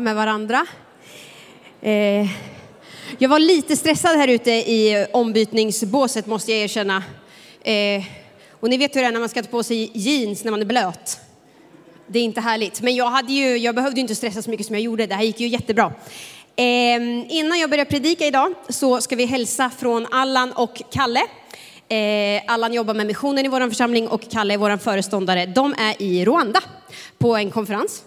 med varandra. Eh, jag var lite stressad här ute i ombytningsbåset måste jag erkänna. Eh, och ni vet hur det är när man ska ta på sig jeans när man är blöt. Det är inte härligt. Men jag, hade ju, jag behövde ju inte stressa så mycket som jag gjorde. Det här gick ju jättebra. Eh, innan jag börjar predika idag så ska vi hälsa från Allan och Kalle. Eh, Allan jobbar med missionen i vår församling och Kalle är vår föreståndare. De är i Rwanda på en konferens.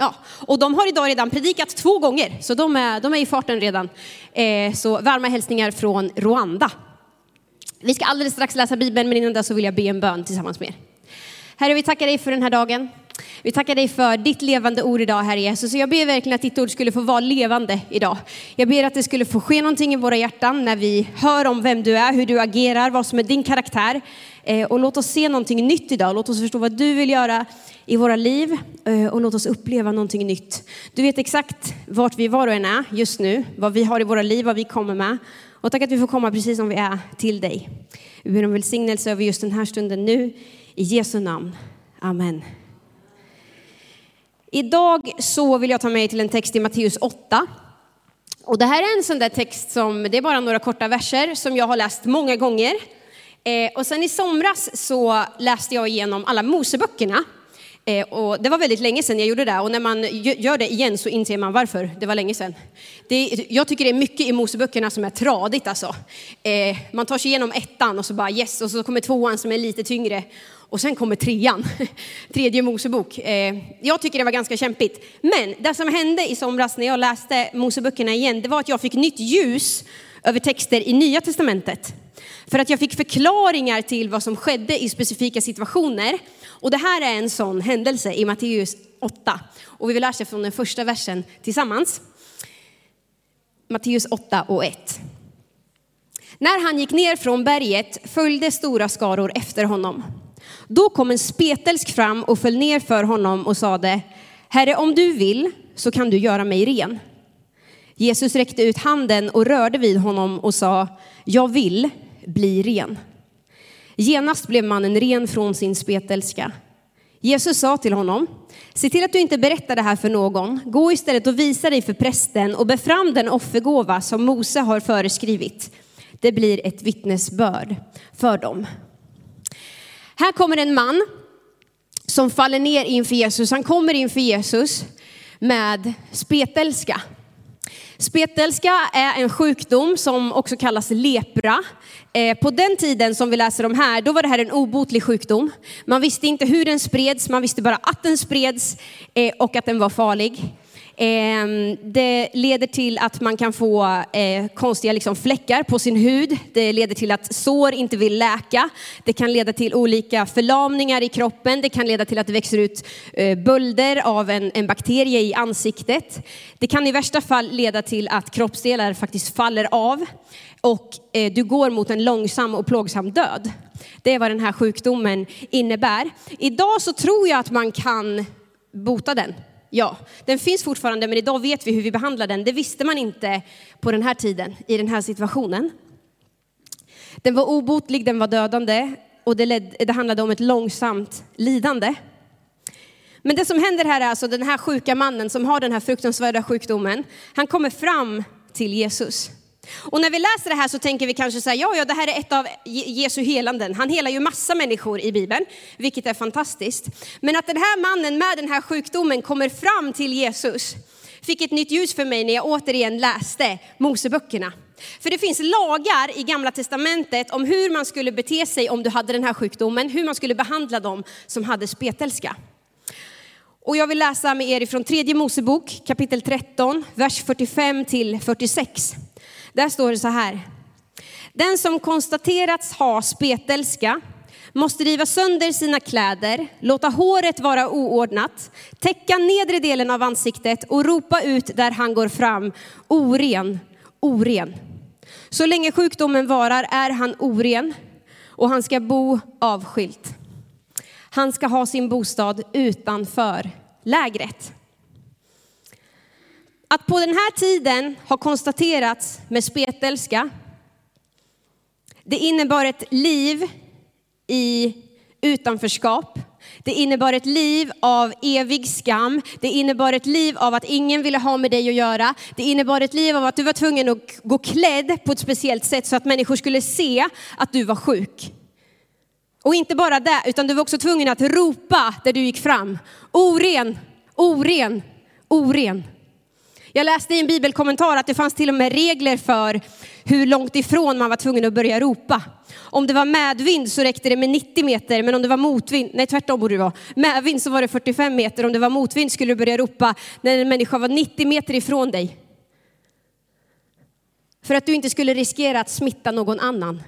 Ja, och de har idag redan predikat två gånger, så de är, de är i farten redan. Eh, så varma hälsningar från Rwanda. Vi ska alldeles strax läsa Bibeln, men innan det så vill jag be en bön tillsammans med er. Herre, vi tackar dig för den här dagen. Vi tackar dig för ditt levande ord idag, Herre Jesus. Jag ber verkligen att ditt ord skulle få vara levande idag. Jag ber att det skulle få ske någonting i våra hjärtan när vi hör om vem du är, hur du agerar, vad som är din karaktär. Eh, och låt oss se någonting nytt idag. Låt oss förstå vad du vill göra i våra liv eh, och låt oss uppleva någonting nytt. Du vet exakt vart vi var och en är just nu, vad vi har i våra liv, vad vi kommer med. Och tack att vi får komma precis som vi är till dig. Vi ber om välsignelse över just den här stunden nu. I Jesu namn. Amen. Idag så vill jag ta med till en text i Matteus 8. Och det här är en sån där text som, det är bara några korta verser som jag har läst många gånger. Eh, och sen i somras så läste jag igenom alla Moseböckerna. Eh, och det var väldigt länge sedan jag gjorde det och när man gör det igen så inser man varför det var länge sedan. Det, jag tycker det är mycket i Moseböckerna som är tradigt alltså. Eh, man tar sig igenom ettan och så bara yes och så kommer tvåan som är lite tyngre och sen kommer trean, tredje Mosebok. Eh, jag tycker det var ganska kämpigt. Men det som hände i somras när jag läste Moseböckerna igen, det var att jag fick nytt ljus över texter i Nya Testamentet. För att jag fick förklaringar till vad som skedde i specifika situationer. Och det här är en sån händelse i Matteus 8. Och vi vill läsa från den första versen tillsammans. Matteus 8 och 1. När han gick ner från berget följde stora skaror efter honom. Då kom en spetälsk fram och föll ner för honom och sade, Herre om du vill så kan du göra mig ren. Jesus räckte ut handen och rörde vid honom och sa, jag vill bli ren. Genast blev mannen ren från sin spetälska. Jesus sa till honom, se till att du inte berättar det här för någon. Gå istället och visa dig för prästen och befram den offergåva som Mose har föreskrivit. Det blir ett vittnesbörd för dem. Här kommer en man som faller ner inför Jesus. Han kommer inför Jesus med spetälska. Spetälska är en sjukdom som också kallas lepra. Eh, på den tiden som vi läser om här, då var det här en obotlig sjukdom. Man visste inte hur den spreds, man visste bara att den spreds eh, och att den var farlig. Ehm, det leder till att man kan få eh, konstiga liksom fläckar på sin hud. Det leder till att sår inte vill läka. Det kan leda till olika förlamningar i kroppen. Det kan leda till att det växer ut eh, bölder av en, en bakterie i ansiktet. Det kan i värsta fall leda till att kroppsdelar faktiskt faller av och eh, du går mot en långsam och plågsam död. Det är vad den här sjukdomen innebär. Idag så tror jag att man kan bota den. Ja, den finns fortfarande, men idag vet vi hur vi behandlar den. Det visste man inte på den här tiden, i den här situationen. Den var obotlig, den var dödande och det, led, det handlade om ett långsamt lidande. Men det som händer här är alltså den här sjuka mannen som har den här fruktansvärda sjukdomen. Han kommer fram till Jesus. Och när vi läser det här så tänker vi kanske så här, ja, ja, det här är ett av Jesu helanden. Han helar ju massa människor i Bibeln, vilket är fantastiskt. Men att den här mannen med den här sjukdomen kommer fram till Jesus fick ett nytt ljus för mig när jag återigen läste Moseböckerna. För det finns lagar i Gamla Testamentet om hur man skulle bete sig om du hade den här sjukdomen, hur man skulle behandla dem som hade spetälska. Och jag vill läsa med er ifrån tredje Mosebok kapitel 13, vers 45 till 46. Där står det så här. Den som konstaterats ha spetälska måste riva sönder sina kläder, låta håret vara oordnat, täcka nedre delen av ansiktet och ropa ut där han går fram, oren, oren. Så länge sjukdomen varar är han oren och han ska bo avskilt. Han ska ha sin bostad utanför lägret. Att på den här tiden ha konstaterats med spetälska, det innebar ett liv i utanförskap. Det innebar ett liv av evig skam. Det innebar ett liv av att ingen ville ha med dig att göra. Det innebar ett liv av att du var tvungen att gå klädd på ett speciellt sätt så att människor skulle se att du var sjuk. Och inte bara det, utan du var också tvungen att ropa där du gick fram. Oren, oren, oren. Jag läste i en bibelkommentar att det fanns till och med regler för hur långt ifrån man var tvungen att börja ropa. Om det var medvind så räckte det med 90 meter, men om det var motvind, nej tvärtom borde det vara. Medvind så var det 45 meter, om det var motvind skulle du börja ropa när en människa var 90 meter ifrån dig. För att du inte skulle riskera att smitta någon annan.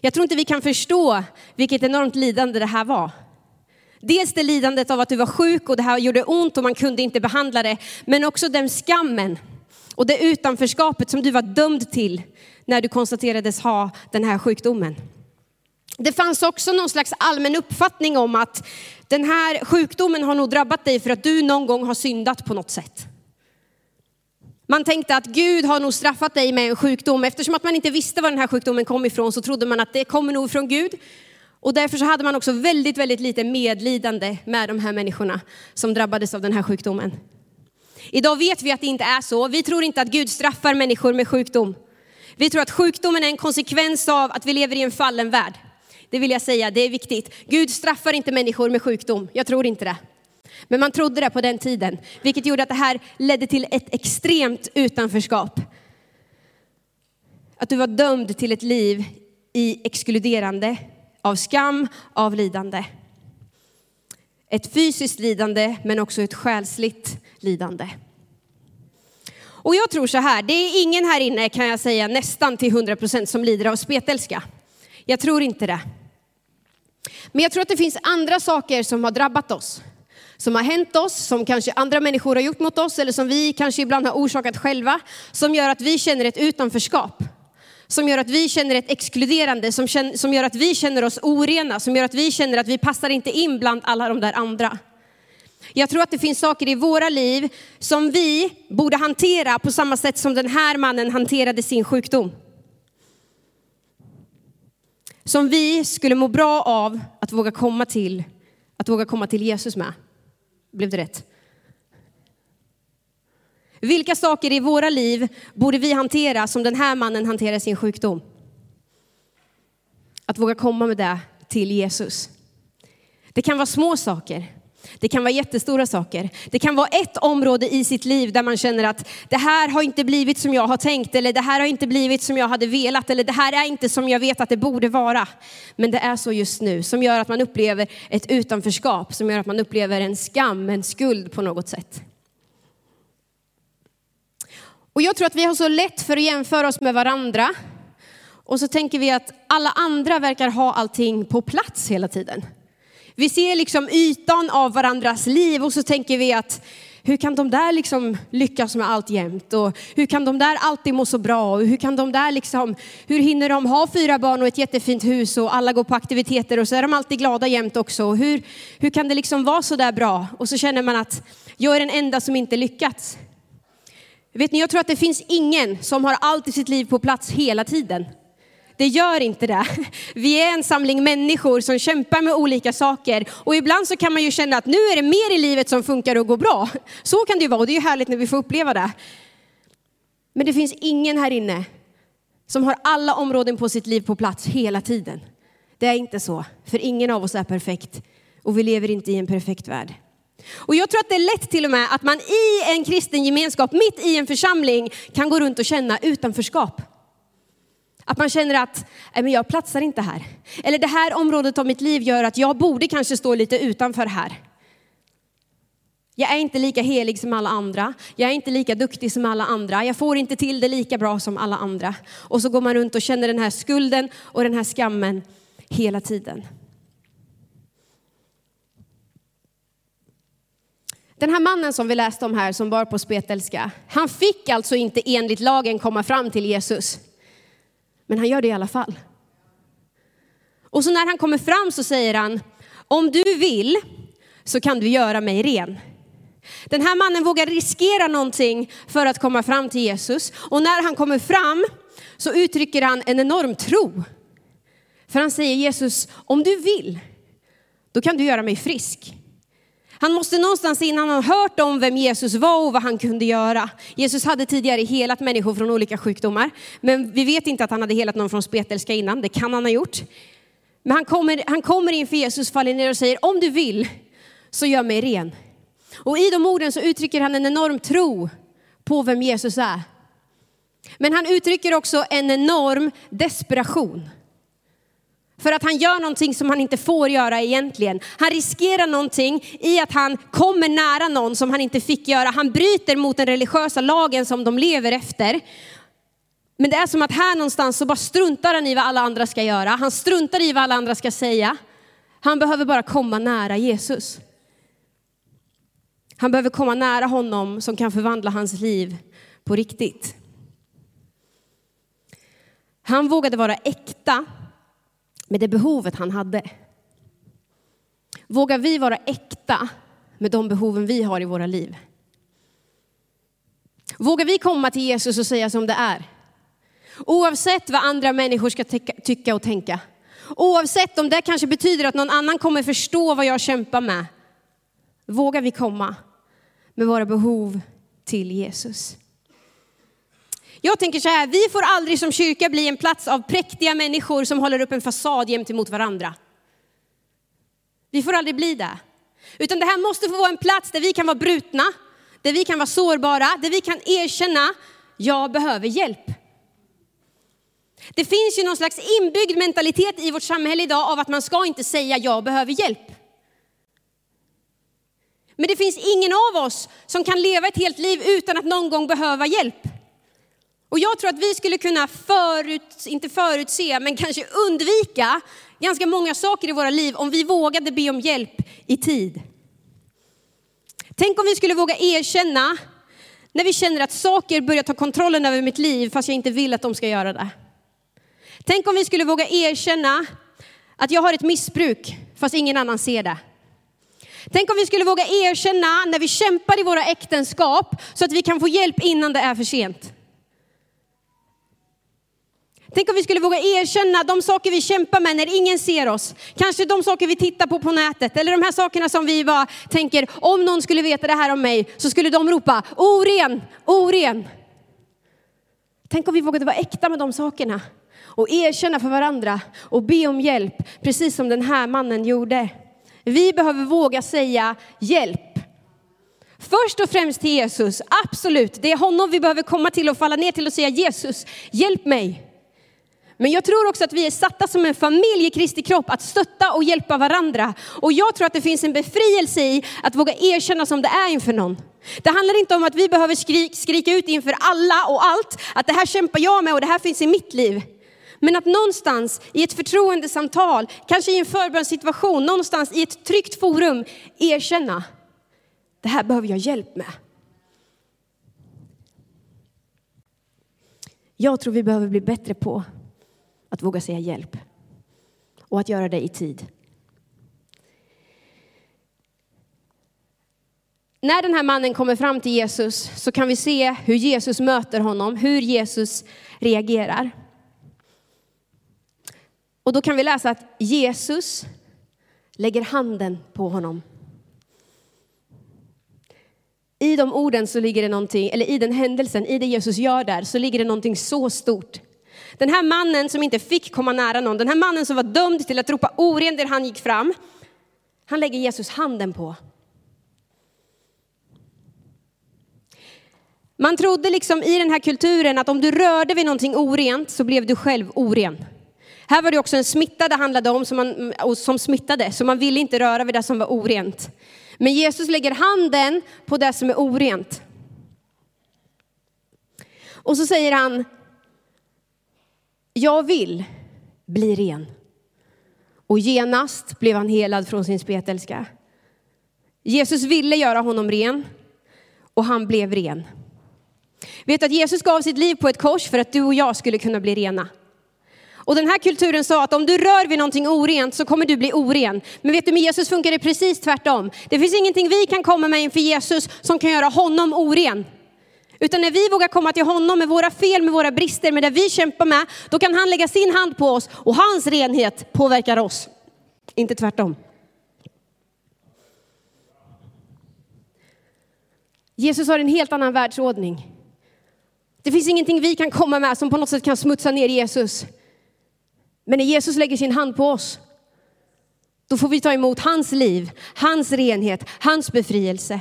Jag tror inte vi kan förstå vilket enormt lidande det här var. Dels det lidandet av att du var sjuk och det här gjorde ont och man kunde inte behandla det, men också den skammen och det utanförskapet som du var dömd till när du konstaterades ha den här sjukdomen. Det fanns också någon slags allmän uppfattning om att den här sjukdomen har nog drabbat dig för att du någon gång har syndat på något sätt. Man tänkte att Gud har nog straffat dig med en sjukdom. Eftersom att man inte visste var den här sjukdomen kom ifrån så trodde man att det kommer nog från Gud. Och därför så hade man också väldigt, väldigt lite medlidande med de här människorna som drabbades av den här sjukdomen. Idag vet vi att det inte är så. Vi tror inte att Gud straffar människor med sjukdom. Vi tror att sjukdomen är en konsekvens av att vi lever i en fallen värld. Det vill jag säga, det är viktigt. Gud straffar inte människor med sjukdom. Jag tror inte det. Men man trodde det på den tiden, vilket gjorde att det här ledde till ett extremt utanförskap. Att du var dömd till ett liv i exkluderande, av skam, av lidande. Ett fysiskt lidande, men också ett själsligt lidande. Och jag tror så här, det är ingen här inne kan jag säga nästan till 100% som lider av spetälska. Jag tror inte det. Men jag tror att det finns andra saker som har drabbat oss. Som har hänt oss, som kanske andra människor har gjort mot oss eller som vi kanske ibland har orsakat själva. Som gör att vi känner ett utanförskap. Som gör att vi känner ett exkluderande, som, känner, som gör att vi känner oss orena, som gör att vi känner att vi passar inte in bland alla de där andra. Jag tror att det finns saker i våra liv som vi borde hantera på samma sätt som den här mannen hanterade sin sjukdom. Som vi skulle må bra av att våga komma till, att våga komma till Jesus med. Blev det rätt? Vilka saker i våra liv borde vi hantera som den här mannen hanterar sin sjukdom? Att våga komma med det till Jesus. Det kan vara små saker. Det kan vara jättestora saker. Det kan vara ett område i sitt liv där man känner att det här har inte blivit som jag har tänkt eller det här har inte blivit som jag hade velat eller det här är inte som jag vet att det borde vara. Men det är så just nu som gör att man upplever ett utanförskap, som gör att man upplever en skam, en skuld på något sätt. Och jag tror att vi har så lätt för att jämföra oss med varandra. Och så tänker vi att alla andra verkar ha allting på plats hela tiden. Vi ser liksom ytan av varandras liv och så tänker vi att hur kan de där liksom lyckas med allt jämt? Och hur kan de där alltid må så bra? Och hur kan de där liksom, hur hinner de ha fyra barn och ett jättefint hus och alla går på aktiviteter och så är de alltid glada jämt också? Och hur, hur kan det liksom vara så där bra? Och så känner man att jag är den enda som inte lyckats. Vet ni, jag tror att det finns ingen som har allt i sitt liv på plats hela tiden. Det gör inte det. Vi är en samling människor som kämpar med olika saker. Och ibland så kan man ju känna att nu är det mer i livet som funkar och går bra. Så kan det ju vara och det är ju härligt när vi får uppleva det. Men det finns ingen här inne som har alla områden på sitt liv på plats hela tiden. Det är inte så, för ingen av oss är perfekt och vi lever inte i en perfekt värld. Och jag tror att det är lätt till och med att man i en kristen gemenskap, mitt i en församling, kan gå runt och känna utanförskap. Att man känner att äh, men jag platsar inte här. Eller det här området av mitt liv gör att jag borde kanske stå lite utanför här. Jag är inte lika helig som alla andra. Jag är inte lika duktig som alla andra. Jag får inte till det lika bra som alla andra. Och så går man runt och känner den här skulden och den här skammen hela tiden. Den här mannen som vi läste om här som bar på spetälska, han fick alltså inte enligt lagen komma fram till Jesus. Men han gör det i alla fall. Och så när han kommer fram så säger han, om du vill så kan du göra mig ren. Den här mannen vågar riskera någonting för att komma fram till Jesus. Och när han kommer fram så uttrycker han en enorm tro. För han säger Jesus, om du vill, då kan du göra mig frisk. Han måste någonstans innan han hört om vem Jesus var och vad han kunde göra. Jesus hade tidigare helat människor från olika sjukdomar, men vi vet inte att han hade helat någon från spetälska innan. Det kan han ha gjort. Men han kommer, han kommer inför Jesus, faller ner och säger, om du vill så gör mig ren. Och i de orden så uttrycker han en enorm tro på vem Jesus är. Men han uttrycker också en enorm desperation. För att han gör någonting som han inte får göra egentligen. Han riskerar någonting i att han kommer nära någon som han inte fick göra. Han bryter mot den religiösa lagen som de lever efter. Men det är som att här någonstans så bara struntar han i vad alla andra ska göra. Han struntar i vad alla andra ska säga. Han behöver bara komma nära Jesus. Han behöver komma nära honom som kan förvandla hans liv på riktigt. Han vågade vara äkta med det behovet han hade. Vågar vi vara äkta med de behoven vi har i våra liv? Vågar vi komma till Jesus och säga som det är? Oavsett vad andra människor ska tycka och tänka. Oavsett om det kanske betyder att någon annan kommer förstå vad jag kämpar med. Vågar vi komma med våra behov till Jesus? Jag tänker så här, vi får aldrig som kyrka bli en plats av präktiga människor som håller upp en fasad gentemot varandra. Vi får aldrig bli det. Utan det här måste få vara en plats där vi kan vara brutna, där vi kan vara sårbara, där vi kan erkänna, jag behöver hjälp. Det finns ju någon slags inbyggd mentalitet i vårt samhälle idag av att man ska inte säga jag behöver hjälp. Men det finns ingen av oss som kan leva ett helt liv utan att någon gång behöva hjälp. Och jag tror att vi skulle kunna förut, inte förutse, men kanske undvika ganska många saker i våra liv om vi vågade be om hjälp i tid. Tänk om vi skulle våga erkänna när vi känner att saker börjar ta kontrollen över mitt liv fast jag inte vill att de ska göra det. Tänk om vi skulle våga erkänna att jag har ett missbruk fast ingen annan ser det. Tänk om vi skulle våga erkänna när vi kämpar i våra äktenskap så att vi kan få hjälp innan det är för sent. Tänk om vi skulle våga erkänna de saker vi kämpar med när ingen ser oss. Kanske de saker vi tittar på på nätet eller de här sakerna som vi bara tänker, om någon skulle veta det här om mig så skulle de ropa, oren, oren. Tänk om vi vågade vara äkta med de sakerna och erkänna för varandra och be om hjälp, precis som den här mannen gjorde. Vi behöver våga säga hjälp. Först och främst till Jesus, absolut. Det är honom vi behöver komma till och falla ner till och säga Jesus, hjälp mig. Men jag tror också att vi är satta som en familj i Kristi kropp att stötta och hjälpa varandra. Och jag tror att det finns en befrielse i att våga erkänna som det är inför någon. Det handlar inte om att vi behöver skri skrika ut inför alla och allt, att det här kämpar jag med och det här finns i mitt liv. Men att någonstans i ett förtroendesamtal, kanske i en förbönssituation, någonstans i ett tryggt forum erkänna, det här behöver jag hjälp med. Jag tror vi behöver bli bättre på att våga säga hjälp och att göra det i tid. När den här mannen kommer fram till Jesus så kan vi se hur Jesus möter honom, hur Jesus reagerar. Och då kan vi läsa att Jesus lägger handen på honom. I de orden så ligger det någonting, eller i den händelsen, i det Jesus gör där, så ligger det någonting så stort. Den här mannen som inte fick komma nära någon, den här mannen som var dömd till att ropa oren där han gick fram, han lägger Jesus handen på. Man trodde liksom i den här kulturen att om du rörde vid någonting orent så blev du själv oren. Här var det också en smitta det handlade om som, man, som smittade, så man ville inte röra vid det som var orent. Men Jesus lägger handen på det som är orent. Och så säger han, jag vill bli ren. Och genast blev han helad från sin spetälska. Jesus ville göra honom ren och han blev ren. Vet att Jesus gav sitt liv på ett kors för att du och jag skulle kunna bli rena. Och den här kulturen sa att om du rör vid någonting orent så kommer du bli oren. Men vet du, med Jesus funkar det precis tvärtom. Det finns ingenting vi kan komma med inför Jesus som kan göra honom oren. Utan när vi vågar komma till honom med våra fel, med våra brister, med det vi kämpar med, då kan han lägga sin hand på oss och hans renhet påverkar oss. Inte tvärtom. Jesus har en helt annan världsordning. Det finns ingenting vi kan komma med som på något sätt kan smutsa ner Jesus. Men när Jesus lägger sin hand på oss, då får vi ta emot hans liv, hans renhet, hans befrielse.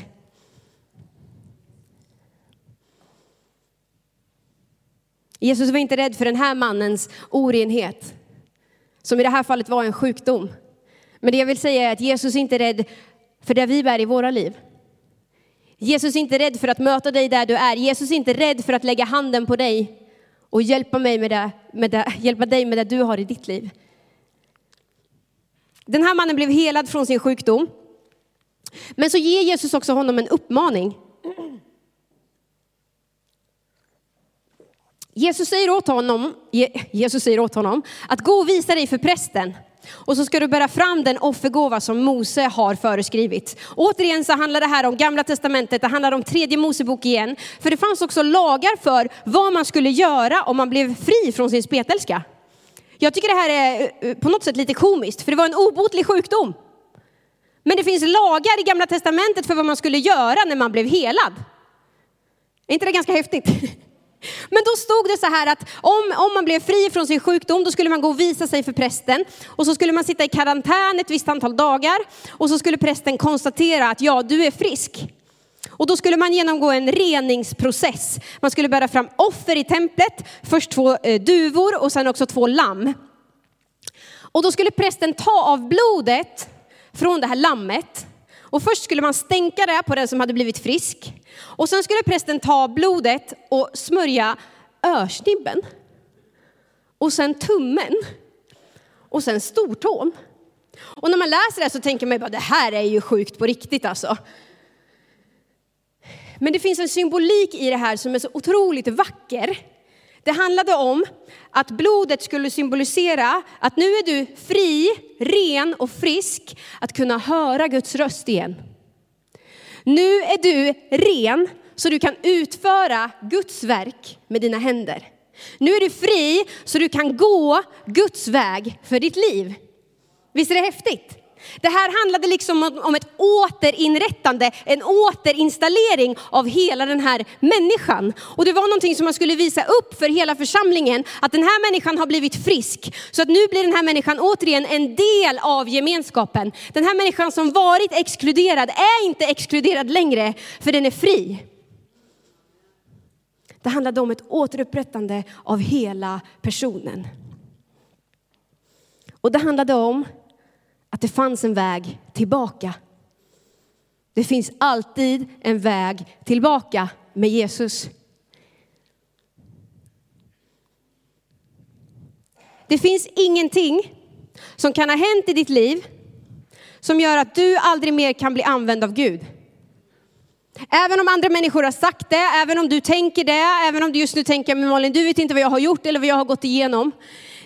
Jesus var inte rädd för den här mannens orenhet, som i det här fallet var en sjukdom. Men det jag vill säga är att Jesus inte är rädd för det vi bär i våra liv. Jesus är inte rädd för att möta dig där du är. Jesus är inte rädd för att lägga handen på dig och hjälpa, mig med det, med det, hjälpa dig med det du har i ditt liv. Den här mannen blev helad från sin sjukdom. Men så ger Jesus också honom en uppmaning. Jesus säger åt honom, Jesus säger åt honom att gå och visa dig för prästen. Och så ska du bära fram den offergåva som Mose har föreskrivit. Återigen så handlar det här om gamla testamentet, det handlar om tredje Mosebok igen. För det fanns också lagar för vad man skulle göra om man blev fri från sin spetälska. Jag tycker det här är eh, på något sätt lite komiskt, för det var en obotlig sjukdom. Men det finns lagar i gamla testamentet för vad man skulle göra när man blev helad. Är inte det ganska häftigt? Men då stod det så här att om, om man blev fri från sin sjukdom, då skulle man gå och visa sig för prästen. Och så skulle man sitta i karantän ett visst antal dagar. Och så skulle prästen konstatera att ja, du är frisk. Och då skulle man genomgå en reningsprocess. Man skulle bära fram offer i templet, först två eh, duvor och sen också två lamm. Och då skulle prästen ta av blodet från det här lammet. Och först skulle man stänka det på den som hade blivit frisk. Och sen skulle prästen ta blodet och smörja örsnibben. Och sen tummen. Och sen stortån. Och när man läser det så tänker man bara, det här är ju sjukt på riktigt alltså. Men det finns en symbolik i det här som är så otroligt vacker. Det handlade om att blodet skulle symbolisera att nu är du fri, ren och frisk att kunna höra Guds röst igen. Nu är du ren så du kan utföra Guds verk med dina händer. Nu är du fri så du kan gå Guds väg för ditt liv. Visst är det häftigt? Det här handlade liksom om ett återinrättande, en återinstallering av hela den här människan. Och det var någonting som man skulle visa upp för hela församlingen, att den här människan har blivit frisk. Så att nu blir den här människan återigen en del av gemenskapen. Den här människan som varit exkluderad är inte exkluderad längre, för den är fri. Det handlade om ett återupprättande av hela personen. Och det handlade om att det fanns en väg tillbaka. Det finns alltid en väg tillbaka med Jesus. Det finns ingenting som kan ha hänt i ditt liv som gör att du aldrig mer kan bli använd av Gud. Även om andra människor har sagt det, även om du tänker det, även om du just nu tänker, men Malin du vet inte vad jag har gjort eller vad jag har gått igenom.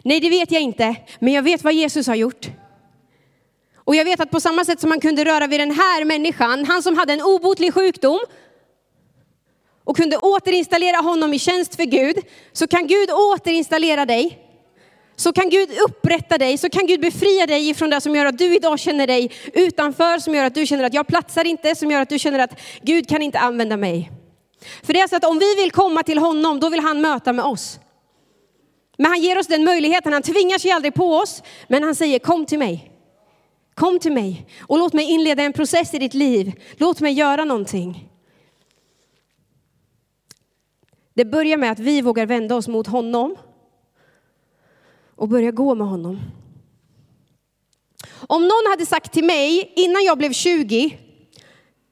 Nej det vet jag inte, men jag vet vad Jesus har gjort. Och jag vet att på samma sätt som man kunde röra vid den här människan, han som hade en obotlig sjukdom, och kunde återinstallera honom i tjänst för Gud, så kan Gud återinstallera dig. Så kan Gud upprätta dig, så kan Gud befria dig ifrån det som gör att du idag känner dig utanför, som gör att du känner att jag platsar inte, som gör att du känner att Gud kan inte använda mig. För det är så att om vi vill komma till honom, då vill han möta med oss. Men han ger oss den möjligheten, han tvingar sig aldrig på oss, men han säger kom till mig. Kom till mig och låt mig inleda en process i ditt liv. Låt mig göra någonting. Det börjar med att vi vågar vända oss mot honom och börja gå med honom. Om någon hade sagt till mig innan jag blev 20,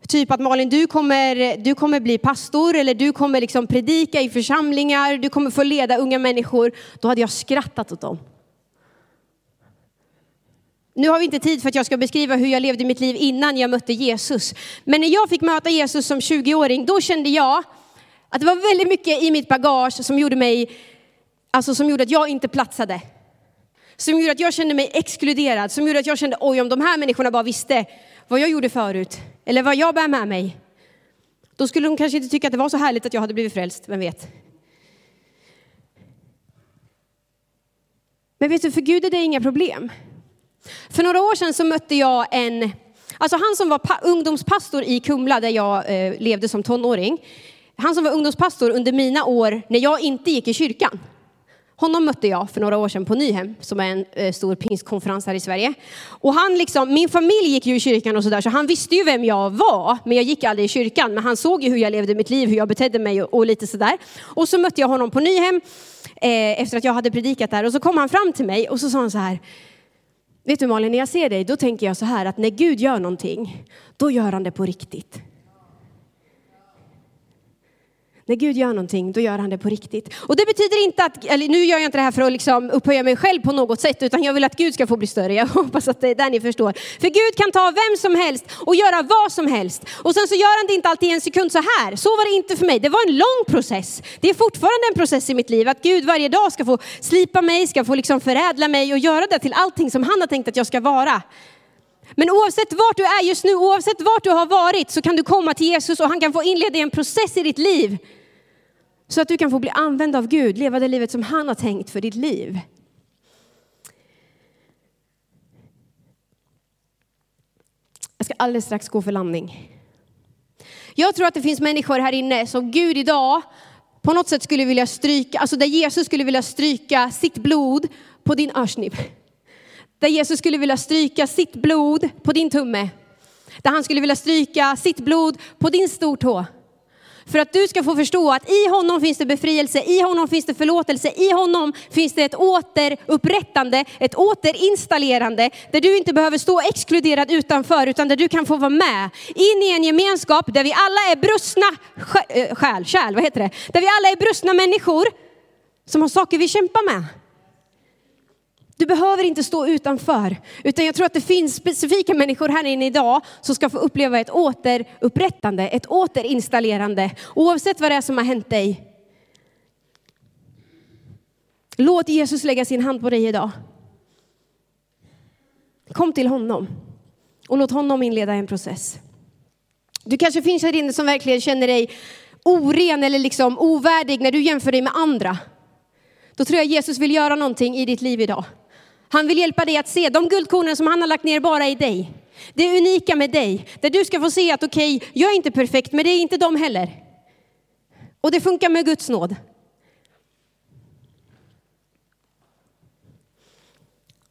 typ att Malin du kommer, du kommer bli pastor eller du kommer liksom predika i församlingar, du kommer få leda unga människor, då hade jag skrattat åt dem. Nu har vi inte tid för att jag ska beskriva hur jag levde mitt liv innan jag mötte Jesus. Men när jag fick möta Jesus som 20-åring, då kände jag att det var väldigt mycket i mitt bagage som gjorde mig, alltså som gjorde att jag inte platsade. Som gjorde att jag kände mig exkluderad, som gjorde att jag kände oj om de här människorna bara visste vad jag gjorde förut, eller vad jag bär med mig. Då skulle de kanske inte tycka att det var så härligt att jag hade blivit frälst, vem vet. Men vet du, för Gud är det inga problem. För några år sedan så mötte jag en, Alltså han som var ungdomspastor i Kumla där jag eh, levde som tonåring. Han som var ungdomspastor under mina år när jag inte gick i kyrkan. Honom mötte jag för några år sedan på Nyhem, som är en eh, stor pingstkonferens här i Sverige. Och han liksom, min familj gick ju i kyrkan och sådär, så han visste ju vem jag var. Men jag gick aldrig i kyrkan. Men han såg ju hur jag levde mitt liv, hur jag betedde mig och, och lite sådär. Och så mötte jag honom på Nyhem eh, efter att jag hade predikat där. Och så kom han fram till mig och så sa han så här. Vet du Malin, när jag ser dig, då tänker jag så här att när Gud gör någonting, då gör han det på riktigt. När Gud gör någonting, då gör han det på riktigt. Och det betyder inte att, eller nu gör jag inte det här för att liksom upphöja mig själv på något sätt, utan jag vill att Gud ska få bli större. Jag hoppas att det är där ni förstår. För Gud kan ta vem som helst och göra vad som helst. Och sen så gör han det inte alltid i en sekund så här. Så var det inte för mig. Det var en lång process. Det är fortfarande en process i mitt liv, att Gud varje dag ska få slipa mig, ska få liksom förädla mig och göra det till allting som han har tänkt att jag ska vara. Men oavsett vart du är just nu, oavsett vart du har varit, så kan du komma till Jesus och han kan få inleda en process i ditt liv. Så att du kan få bli använd av Gud, leva det livet som han har tänkt för ditt liv. Jag ska alldeles strax gå för landning. Jag tror att det finns människor här inne som Gud idag på något sätt skulle vilja stryka, alltså där Jesus skulle vilja stryka sitt blod på din örsnibb. Där Jesus skulle vilja stryka sitt blod på din tumme. Där han skulle vilja stryka sitt blod på din stortå. För att du ska få förstå att i honom finns det befrielse, i honom finns det förlåtelse, i honom finns det ett återupprättande, ett återinstallerande, där du inte behöver stå exkluderad utanför, utan där du kan få vara med in i en gemenskap där vi alla är brustna eh, själ, kärl, vad heter det? Där vi alla är brustna människor som har saker vi kämpar med. Du behöver inte stå utanför, utan jag tror att det finns specifika människor här inne idag som ska få uppleva ett återupprättande, ett återinstallerande, oavsett vad det är som har hänt dig. Låt Jesus lägga sin hand på dig idag. Kom till honom och låt honom inleda en process. Du kanske finns här inne som verkligen känner dig oren eller liksom ovärdig när du jämför dig med andra. Då tror jag Jesus vill göra någonting i ditt liv idag. Han vill hjälpa dig att se de guldkornen som han har lagt ner bara i dig. Det unika med dig, där du ska få se att okej, okay, jag är inte perfekt, men det är inte de heller. Och det funkar med Guds nåd.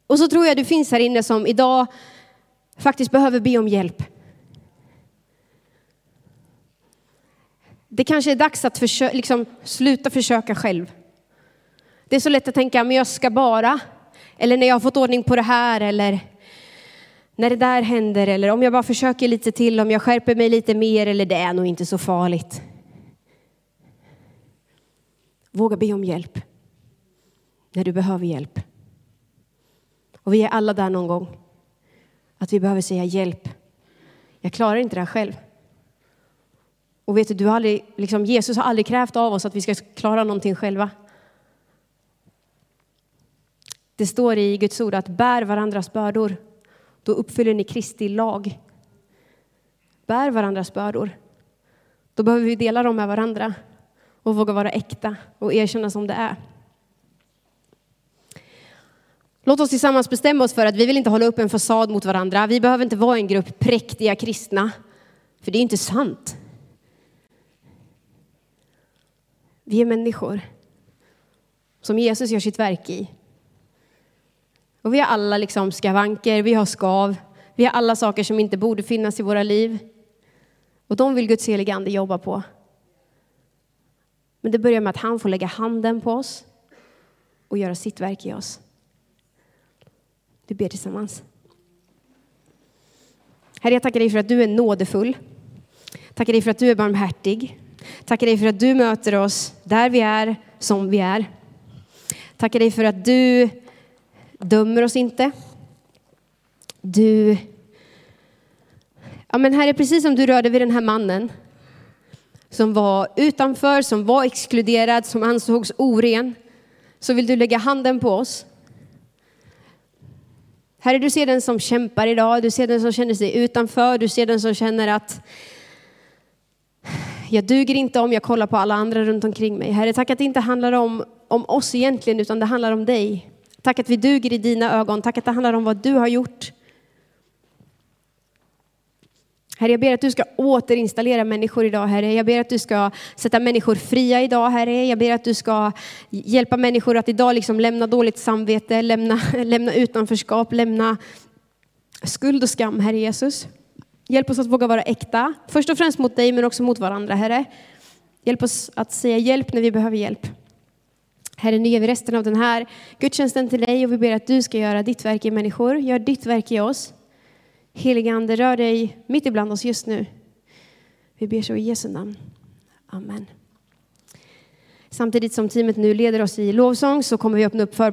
Och så tror jag du finns här inne som idag faktiskt behöver be om hjälp. Det kanske är dags att försö liksom, sluta försöka själv. Det är så lätt att tänka, men jag ska bara. Eller när jag har fått ordning på det här eller när det där händer eller om jag bara försöker lite till, om jag skärper mig lite mer eller det är nog inte så farligt. Våga be om hjälp när du behöver hjälp. Och vi är alla där någon gång. Att vi behöver säga hjälp. Jag klarar inte det här själv. Och vet du, du har aldrig, liksom, Jesus har aldrig krävt av oss att vi ska klara någonting själva. Det står i Guds ord att bär varandras bördor, då uppfyller ni Kristi lag. Bär varandras bördor. Då behöver vi dela dem med varandra och våga vara äkta och erkänna som det är. Låt oss tillsammans bestämma oss för att vi vill inte hålla upp en fasad mot varandra. Vi behöver inte vara en grupp präktiga kristna, för det är inte sant. Vi är människor som Jesus gör sitt verk i. Och vi har alla liksom skavanker, vi har skav, vi har alla saker som inte borde finnas i våra liv. Och de vill Guds heliga Ande jobba på. Men det börjar med att han får lägga handen på oss och göra sitt verk i oss. Vi ber tillsammans. Herre, jag tackar dig för att du är nådefull. Tackar dig för att du är barmhärtig. Tackar dig för att du möter oss där vi är, som vi är. Tackar dig för att du dömer oss inte. Du... Ja, men Herre, precis som du rörde vid den här mannen som var utanför, som var exkluderad, som ansågs oren, så vill du lägga handen på oss. Herre, du ser den som kämpar idag, du ser den som känner sig utanför, du ser den som känner att jag duger inte om jag kollar på alla andra runt omkring mig. Herre, tack att det inte handlar om, om oss egentligen, utan det handlar om dig. Tack att vi duger i dina ögon. Tack att det handlar om vad du har gjort. Herre, jag ber att du ska återinstallera människor idag, Herre. Jag ber att du ska sätta människor fria idag, Herre. Jag ber att du ska hjälpa människor att idag liksom lämna dåligt samvete, lämna, lämna utanförskap, lämna skuld och skam, Herre Jesus. Hjälp oss att våga vara äkta, först och främst mot dig, men också mot varandra, Herre. Hjälp oss att säga hjälp när vi behöver hjälp. Herre, nu ger vi resten av den här gudstjänsten till dig och vi ber att du ska göra ditt verk i människor. Gör ditt verk i oss. Helige Ande, rör dig mitt ibland oss just nu. Vi ber så i Jesu namn. Amen. Samtidigt som teamet nu leder oss i lovsång så kommer vi öppna upp förbön